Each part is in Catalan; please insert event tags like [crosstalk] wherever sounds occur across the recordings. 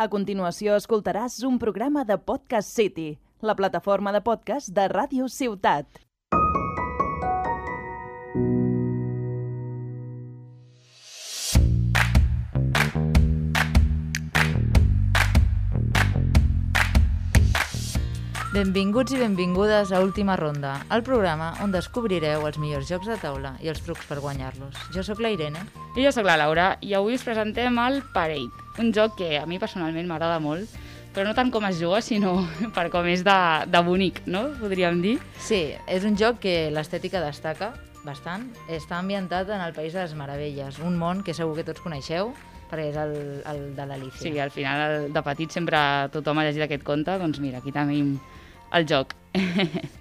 A continuació escoltaràs un programa de Podcast City, la plataforma de podcast de Ràdio Ciutat. Benvinguts i benvingudes a Última Ronda, el programa on descobrireu els millors jocs de taula i els trucs per guanyar-los. Jo sóc la Irene. I jo sóc la Laura i avui us presentem el Parade, un joc que a mi personalment m'agrada molt, però no tant com es juga, sinó [laughs] per com és de, de bonic, no? Podríem dir. Sí, és un joc que l'estètica destaca bastant. Està ambientat en el País de les Meravelles, un món que segur que tots coneixeu, perquè és el, el de l'Alicia. Sí, al final de petit sempre tothom ha llegit aquest conte, doncs mira, aquí tenim el joc. [laughs]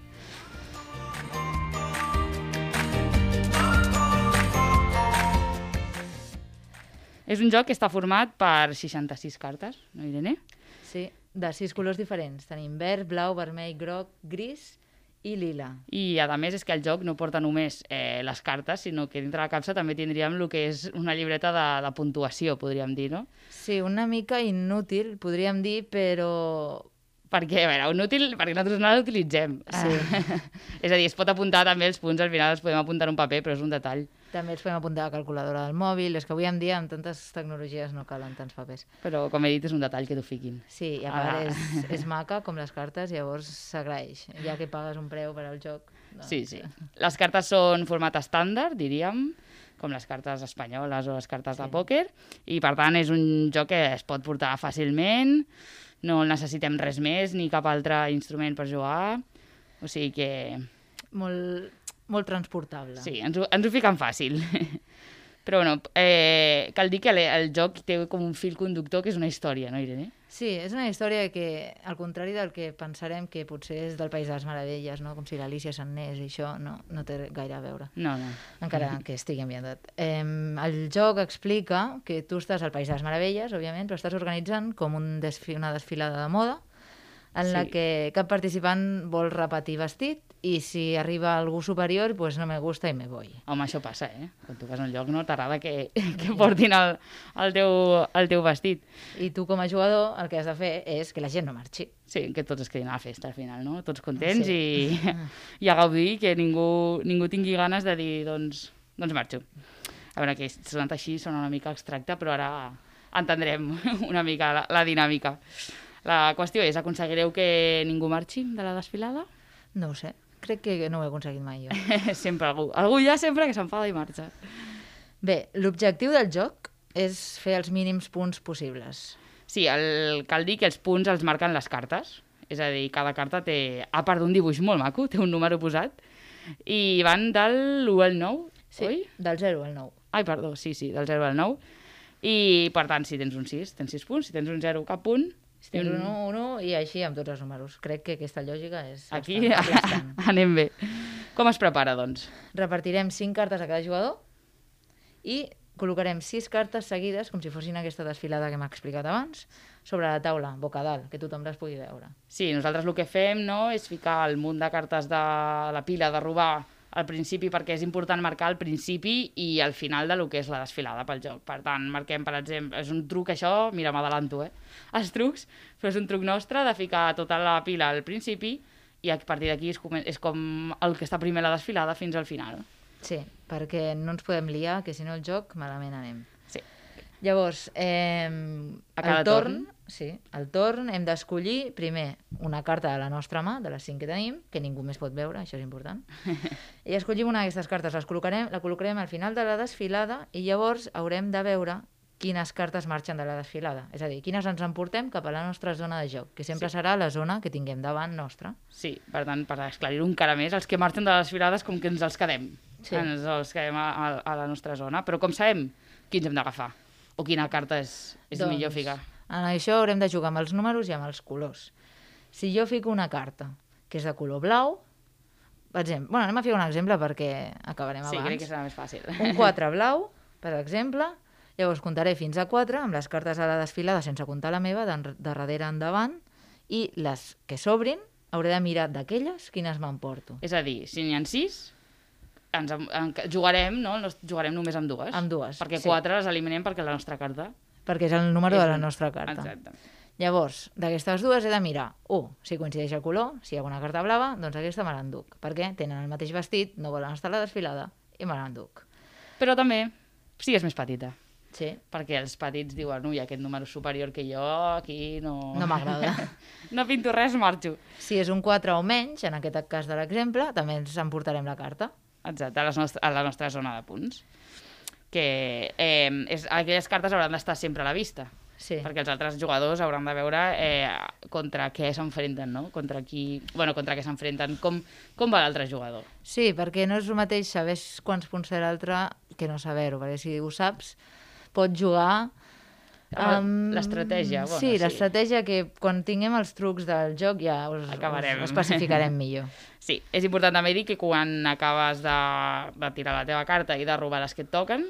És un joc que està format per 66 cartes, no, Irene? Sí, de sis colors diferents. Tenim verd, blau, vermell, groc, gris i lila. I a més és que el joc no porta només eh, les cartes, sinó que dintre la capsa també tindríem el que és una llibreta de, de puntuació, podríem dir, no? Sí, una mica inútil, podríem dir, però perquè, a veure, inútil, perquè nosaltres no l'utilitzem. Sí. [laughs] és a dir, es pot apuntar també els punts, al final els podem apuntar en un paper, però és un detall. també els podem apuntar a la calculadora del mòbil. És que avui en dia amb tantes tecnologies no calen tants papers. Però, com he dit, és un detall que t'ho fiquin. Sí, i a Ah. part és, [laughs] és maca com les cartes, llavors s'agraeix. Ja que pagues un preu per al joc. Doncs... Sí, sí. Les cartes són format estàndard, diríem, com les cartes espanyoles o les cartes Sí. de pòquer, i per tant és un joc que es pot portar fàcilment, no necessitem res més, ni cap altre instrument per jugar, o sigui que Molt, molt transportable. Sí, ens ho, ens ho fiquen fàcil. [laughs] Però bueno, eh, cal dir que el joc té com un fil conductor que és una història, no, Irene? Sí, és una història que, al contrari del que pensarem que potser és del País de les Meravelles, no? com si l'Alícia se'n anés i això, no, no té gaire a veure. No, no. encara [laughs] que estigui ambientat. Eh, el joc explica que tu estàs al País de les Meravelles, òbviament, però estàs organitzant com un desfi una desfilada de moda en la Sí. que cap participant vol repetir vestit i si arriba algú superior, pues no me gusta i me voy. Home, això passa, eh? Quan tu vas a un lloc no t'agrada que, que portin el, el, teu, el teu vestit. I tu com a jugador el que has de fer és que la gent no marxi. Sí, que tots es quedin a la festa al final, no? Tots contents Sí. i, [laughs] i a gaudir, que ningú, ningú tingui ganes de dir, doncs, doncs marxo. A veure, que sonant així sona una mica abstracte, però ara entendrem [laughs] una mica la, la dinàmica. La qüestió és, aconseguireu que ningú marxi de la desfilada? No ho sé, crec que no ho he aconseguit mai jo. [laughs] sempre algú. Algú ha sempre que s'enfada i marxa. Bé, l'objectiu del joc és fer els mínims punts possibles. Sí, el, cal dir que els punts els marquen les cartes. És a dir, cada carta té, a part d'un dibuix molt maco, té un número posat, i van del 1 al 9, Sí, oi? del 0 al 9. Ai, perdó, sí, sí, del 0 al 9. I, per tant, si tens un 6, tens 6 punts. Si tens un 0, cap punt. Si tens un 1, 1 i així amb tots els números. Crec que aquesta lògica és Aquí [laughs] [laughs] bastant anem bé. Com es prepara, doncs? Repartirem 5 cartes a cada jugador i col·locarem 6 cartes seguides, com si fossin aquesta desfilada que m'ha explicat abans, sobre la taula, boca dalt, que tothom les pugui veure. Sí, nosaltres el que fem no, és ficar el munt de cartes de la pila de robar al principi perquè és important marcar el principi i el final de lo que és la desfilada pel joc. Per tant, marquem, per exemple, és un truc això, mira, m'adalanto, eh? Els trucs, però és un truc nostre de ficar tota la pila al principi i a partir d'aquí és, com, és com el que està primer la desfilada fins al final. Sí, perquè no ens podem liar, que si no el joc malament anem. Sí. Llavors, eh, A cada el torn, torn. Sí, el torn hem d'escollir primer una carta de la nostra mà, de les cinc que tenim, que ningú més pot veure, això és important. [laughs] I escollim una d'aquestes cartes, les col·locarem, la col·locarem al final de la desfilada i llavors haurem de veure quines cartes marxen de la desfilada. És a dir, quines ens emportem cap a la nostra zona de joc, que sempre sí. serà la zona que tinguem davant nostra. Sí, per tant, per esclarir un encara més, els que marxen de les filades com que ens els quedem. Sí. Ens els quedem a, a, a la nostra zona. Però com sabem quins hem d'agafar? O quina carta és, és Doncs, millor ficar? En això haurem de jugar amb els números i amb els colors. Si jo fico una carta que és de color blau, per exemple, bueno, anem a fer un exemple perquè acabarem Sí, crec abans. que serà més fàcil. Un 4 blau, per exemple, llavors comptaré fins a 4 amb les cartes a la desfilada sense comptar la meva, de, de darrere endavant, i les que sobrin hauré de mirar d'aquelles quines m'emporto. És a dir, si n'hi ha sis, ens, en, en, jugarem, no? Nos- Jugarem només amb dues. Amb dues, Perquè sí. quatre les eliminem perquè la nostra carta perquè és el número És de la nostra carta. Exacte. Llavors, d'aquestes dues he de mirar, un, si coincideix el color, si hi ha alguna carta blava, doncs aquesta me l'enduc, perquè tenen el mateix vestit, no volen estar a la desfilada, i me l'enduc. Però també, si és més petita, Sí, perquè els petits diuen, ui, aquest número superior que jo, aquí no... no m'agrada. [laughs] no pinto res, marxo. si és un 4 o menys, en aquest cas de l'exemple, també ens emportarem la carta. Exacte, a, les nostres, a la nostra zona de punts. Que eh, és, aquelles cartes hauran d'estar sempre a la vista, Sí. perquè els altres jugadors hauran de veure eh, contra què s'enfrenten, no? Contra qui... Bueno, contra què s'enfrenten, com, com va l'altre jugador. Sí, perquè no és el mateix saber quants punts té l'altre que no saber-ho, perquè si ho saps, pots jugar... Amb- l'estratègia, bueno, sí, sí. l'estratègia que quan tinguem els trucs del joc ja us, Acabarem. us especificarem millor. [laughs] Sí, és important també dir que quan acabes de, de tirar la teva carta i de robar les que et toquen,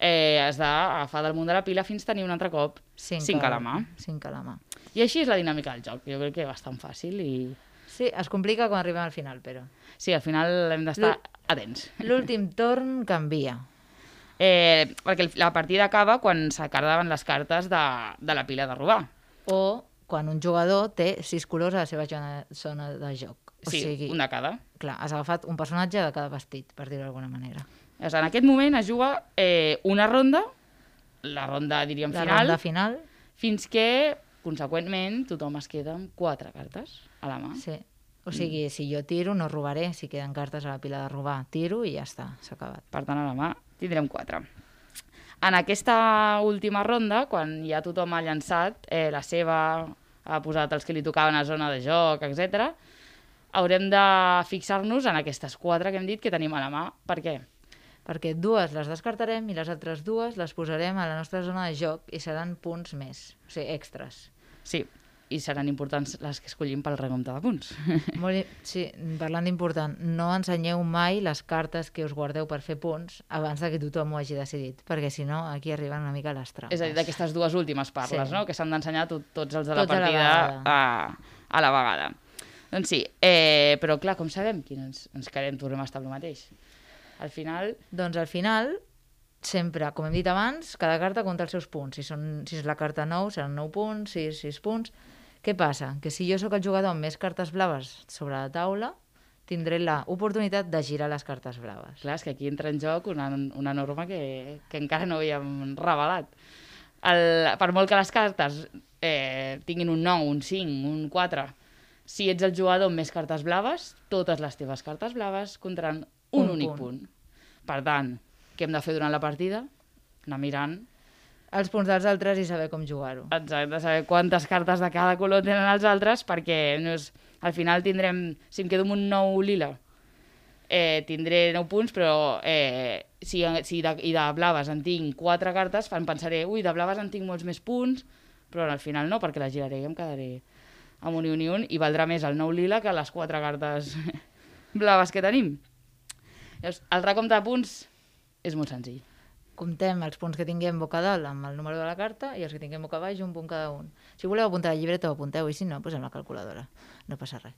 eh, has d'agafar del munt de la pila fins tenir un altre cop Cinc, cinc a la mà. Cinc a la mà. I així és la dinàmica del joc. Jo crec que bastant fàcil i... Sí, es complica quan arribem al final, però. Sí, al final hem d'estar atents. L'últim torn canvia. Eh, perquè la partida acaba quan s'acaben les cartes de, de la pila de robar. O quan un jugador té sis colors a la seva zona, de joc. O Sí, sigui, un de cada. clar, has agafat un personatge de cada vestit, per dir-ho d'alguna manera. Llavors, en aquest moment es juga eh, una ronda, la ronda, diríem, La final, ronda final, fins que, conseqüentment, tothom es queda amb quatre cartes a la mà. sí. O sigui, si jo tiro, no robaré. Si queden cartes a la pila de robar, tiro i ja està, s'ha acabat. Per tant, a la mà tindrem quatre. En aquesta última ronda, quan ja tothom ha llançat eh, la seva, ha posat els que li tocaven a zona de joc, etc, haurem de fixar-nos en aquestes quatre que hem dit que tenim a la mà. Per què? Perquè dues les descartarem i les altres dues les posarem a la nostra zona de joc i seran punts més, o sigui, extras. Sí, i seran importants les que escollim pel recompte de punts. [laughs] Molt, sí, parlant d'important, no ensenyeu mai les cartes que us guardeu per fer punts abans de que tothom ho hagi decidit, perquè si no aquí arriben una mica les trampes. És a dir, d'aquestes dues últimes parles, Sí. no? Que s'han d'ensenyar tot, tots els de la Tots a la partida vegada. a, a la vegada. Doncs sí, eh, però clar, com sabem quin ens, ens quedem, tornem a estar el mateix? Al final, Doncs al final, sempre, com hem dit abans, cada carta compta els seus punts. Si, són, si és la carta 9, seran 9 punts, si és 6 punts. Què passa? Que si jo sóc el jugador amb més cartes blaves sobre la taula, tindré l'oportunitat de girar les cartes blaves. clar, és que aquí entra en joc una, una norma que, que encara no havíem revelat. El, per molt que les cartes eh, tinguin un 9, un 5, un 4, si ets el jugador amb més cartes blaves, totes les teves cartes blaves comptaran un, Un únic punt. punt. Per tant, què hem de fer durant la partida? Anar mirant Els punts dels altres i saber com jugar-ho. Exacte, saber quantes cartes de cada color tenen els altres, perquè no és, al final tindrem, si em quedo amb un nou lila, eh, tindré 9 punts, però eh, si, si de, i de blaves en tinc 4 cartes, em pensaré, ui, de blaves en tinc molts més punts, però al final no, perquè les giraré i em quedaré amb un i un i un, i valdrà més el nou lila que les 4 cartes [laughs] blaves que tenim. Llavors, el recompte de punts és molt senzill. Comptem els punts que tinguem boca dalt amb el número de la carta i els que tinguem boca baix, un punt cada un. Si voleu apuntar a la llibreta, ho apunteu, i si no, posem la calculadora. No passa res.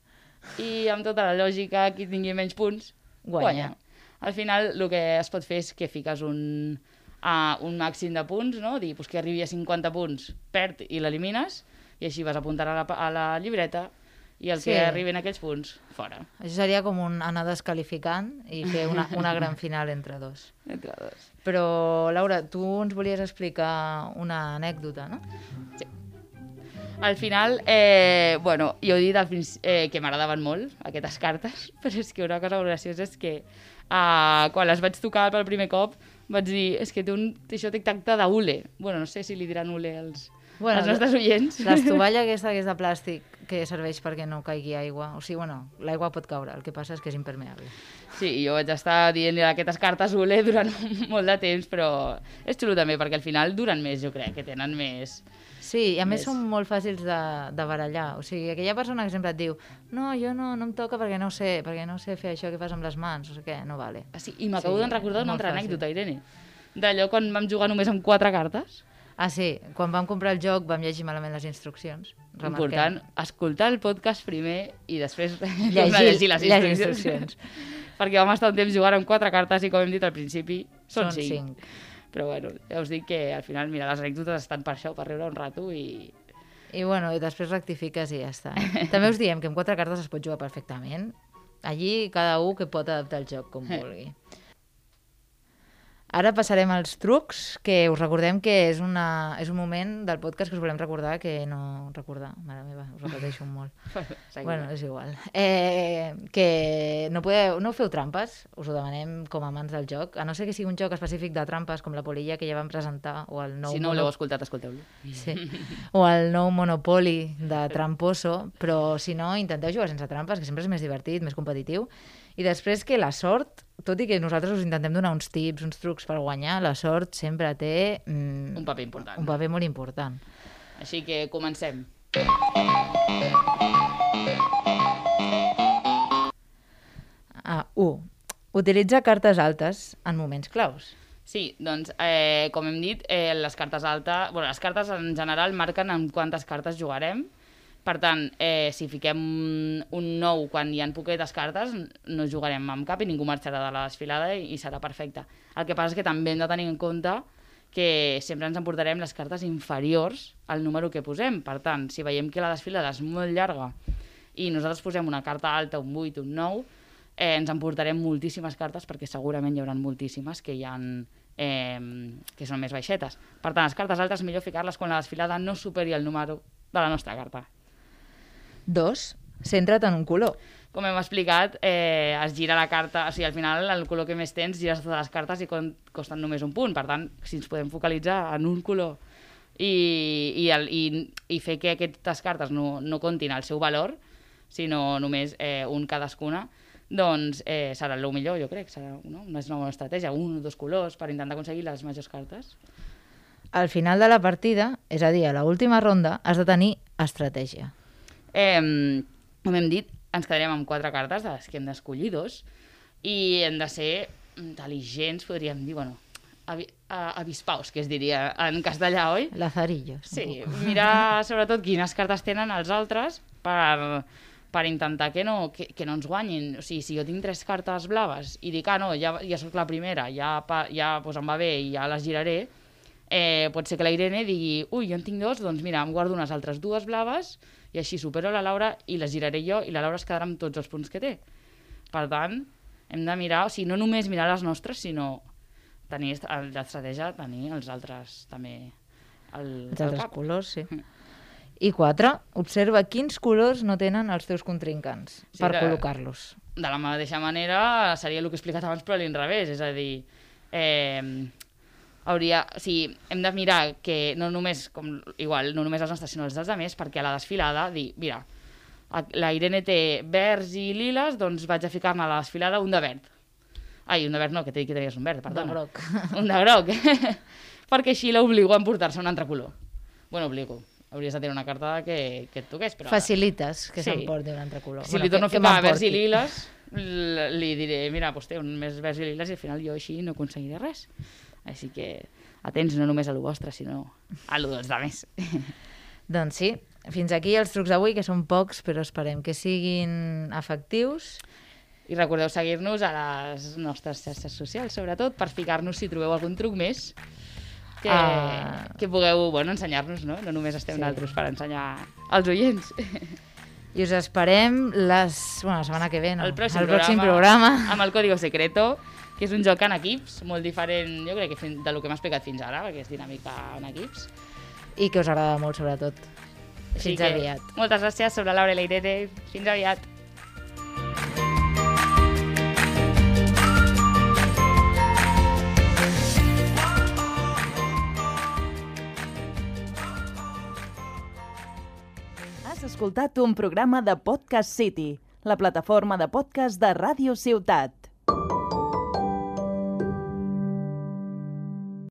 i amb tota la lògica, qui tingui menys punts, Guanya. guanya. Al final, el que es pot fer és que fiques un, uh, un màxim de punts, no? Dir, pues, que arribi a 50 punts, perd i l'elimines, i així vas apuntant a la, a la llibreta, i el Sí. que arriben a aquells punts, fora. Això seria com un anar descalificant i fer una, [laughs] una gran final entre dos. Entre dos. Però, Laura, tu ens volies explicar una anècdota, no? Al final, eh, bueno, jo he dit al princi- eh, que m'agradaven molt aquestes cartes, [laughs] però és que una cosa graciosa és que uh, quan les vaig tocar pel primer cop vaig dir, és que té un, això té tacte d'ule. Bueno, no sé si li diran ule als, Bueno, als nostres oients. L'estovalla aquesta que és [laughs] de plàstic que serveix perquè no caigui aigua. O sigui, bueno, l'aigua pot caure, el que passa és que és impermeable. Sí, jo vaig estar dient aquestes cartes ule durant [laughs] molt de temps, però és xulo també, perquè al final duren més, jo crec, que tenen més... Sí, i a més Més. són molt fàcils de, de barallar. O sigui, aquella persona que sempre et diu no, jo no, no em toca perquè no sé, perquè no sé fer això que fas amb les mans, o sigui què, no vale. Ah, sí, I m'acabo Sí, de recordar una altra fàcil. anècdota, Irene. D'allò quan vam jugar només amb quatre cartes. Ah, sí, quan vam comprar el joc vam llegir malament les instruccions. Remarquem. Important, escoltar el podcast primer i després [laughs] Llegir, llegir les les instruccions. instruccions. [laughs] Perquè vam estar un temps jugant amb quatre cartes i, com hem dit al principi, són, Són cinc. cinc. Però bueno, ja us dic que al final, mira, les anècdotes estan per això, per riure un rato i... I bueno, i després rectifiques i ja està. Eh? [laughs] També us diem que amb quatre cartes es pot jugar perfectament. Allí cada un que pot adaptar el joc com vulgui. Ara passarem als trucs, que us recordem que és, una, és un moment del podcast que us volem recordar que no recordar, mare meva, us repeteixo molt. [laughs] bueno, és igual. Eh, que no, podeu, no feu trampes, us ho demanem com a mans del joc, a no ser que sigui un joc específic de trampes com la Polilla que ja vam presentar, o el nou Si no l'heu escoltat, escolteu-lo. Sí. O el nou Monopoly de Tramposo, però si no, intenteu jugar sense trampes, que sempre és més divertit, més competitiu. I després que la sort, tot i que nosaltres us intentem donar uns tips, uns trucs per guanyar, la sort sempre té... Mm, Un paper important. un paper molt important. Així que comencem. Ah, 1. Utilitza cartes altes en moments claus. Sí, doncs, eh, com hem dit, eh, les cartes altes... Bueno, les cartes en general marquen en quantes cartes jugarem. Per tant, eh, si fiquem un 9 quan hi ha poquetes cartes, no jugarem amb cap i ningú marxarà de la desfilada i, i serà perfecte. El que passa és que també hem de tenir en compte que sempre ens emportarem les cartes inferiors al número que posem. Per tant, si veiem que la desfilada és molt llarga i nosaltres posem una carta alta, un 8, un 9, eh, ens emportarem moltíssimes cartes perquè segurament hi haurà moltíssimes que hi ha eh, que són més baixetes. Per tant, les cartes altes millor ficar-les quan la desfilada no superi el número de la nostra carta. 2. Centra't en un color. Com hem explicat, eh, es gira la carta, o sigui, al final el color que més tens gires totes les cartes i costen només un punt. Per tant, si ens podem focalitzar en un color i, i, el, i, i fer que aquestes cartes no, no comptin el seu valor, sinó només eh, un cadascuna, doncs eh, serà el millor, jo crec. Serà no? una nova estratègia, un o dos colors per intentar aconseguir les majors cartes. Al final de la partida, és a dir, a l'última ronda, has de tenir estratègia. Eh, com hem dit, ens quedarem amb quatre cartes de les que hem d'escollir dos i hem de ser intel·ligents, podríem dir, bueno, avi, avispaus, que es diria en castellà, oi? Lazarillos. Sí, [laughs] mirar sobretot quines cartes tenen els altres per, per intentar que no, que, que no ens guanyin. O sigui, si jo tinc tres cartes blaves i dic, ah, no, ja, ja sóc la primera, ja, pa, ja pues, em va bé i ja les giraré, eh, pot ser que la Irene digui, ui, jo en tinc dos, doncs mira, em guardo unes altres dues blaves i així supero la Laura i les giraré jo i la Laura es quedarà amb tots els punts que té. Per tant, hem de mirar, o sigui, no només mirar les nostres, sinó tenir est- l'estratègia, tenir els altres també al, Els al altres cap. colors, sí. Mm. I 4. Observa quins colors no tenen els teus contrincants Sí, per col·locar-los. De la mateixa manera, seria el que he explicat abans, però a l'inrevés, és a dir, eh, hauria, o sigui, hem de mirar que no només, com, igual, no només els nostres, sinó els dels altres, perquè a la desfilada, dir, mira, la Irene té verds i liles, doncs vaig a ficar-ne a la desfilada un de verd. Ai, un de verd no, que t'he dit que tenies un verd, De perdona. groc. [laughs] Un de groc. [laughs] perquè així l'obligo a emportar-se un altre color. Bueno, obligo. Hauries de tenir una carta que, que et toqués, però... Facilites que Sí. s'emporti un altre color. Si li torno a que- ficar verds i liles, li diré, mira, doncs té un més verds i liles i al final jo així no aconseguiré res. Així que atents no només a lo vostre, sinó a lo dels altres. [laughs] Doncs sí, fins aquí els trucs d'avui, que són pocs, però esperem que siguin efectius. I recordeu seguir-nos a les nostres xarxes socials, sobretot, per ficar-nos si trobeu algun truc més que, Ah. que pugueu bueno, ensenyar-nos, no? No només estem sí. nosaltres per ensenyar als oients. I us esperem les... bueno, la setmana que ve, no? El pròxim, el pròxim programa, programa. amb el Código Secreto, que és un joc en equips, molt diferent, jo crec que fin- de lo que m'ha explicat fins ara, perquè és dinàmica en equips. I que us agrada molt, sobretot. Així Fins que aviat. Moltes gràcies sobre Laura i la Irene. Fins aviat. Has escoltat un programa de Podcast City, la plataforma de podcast de Ràdio Ciutat.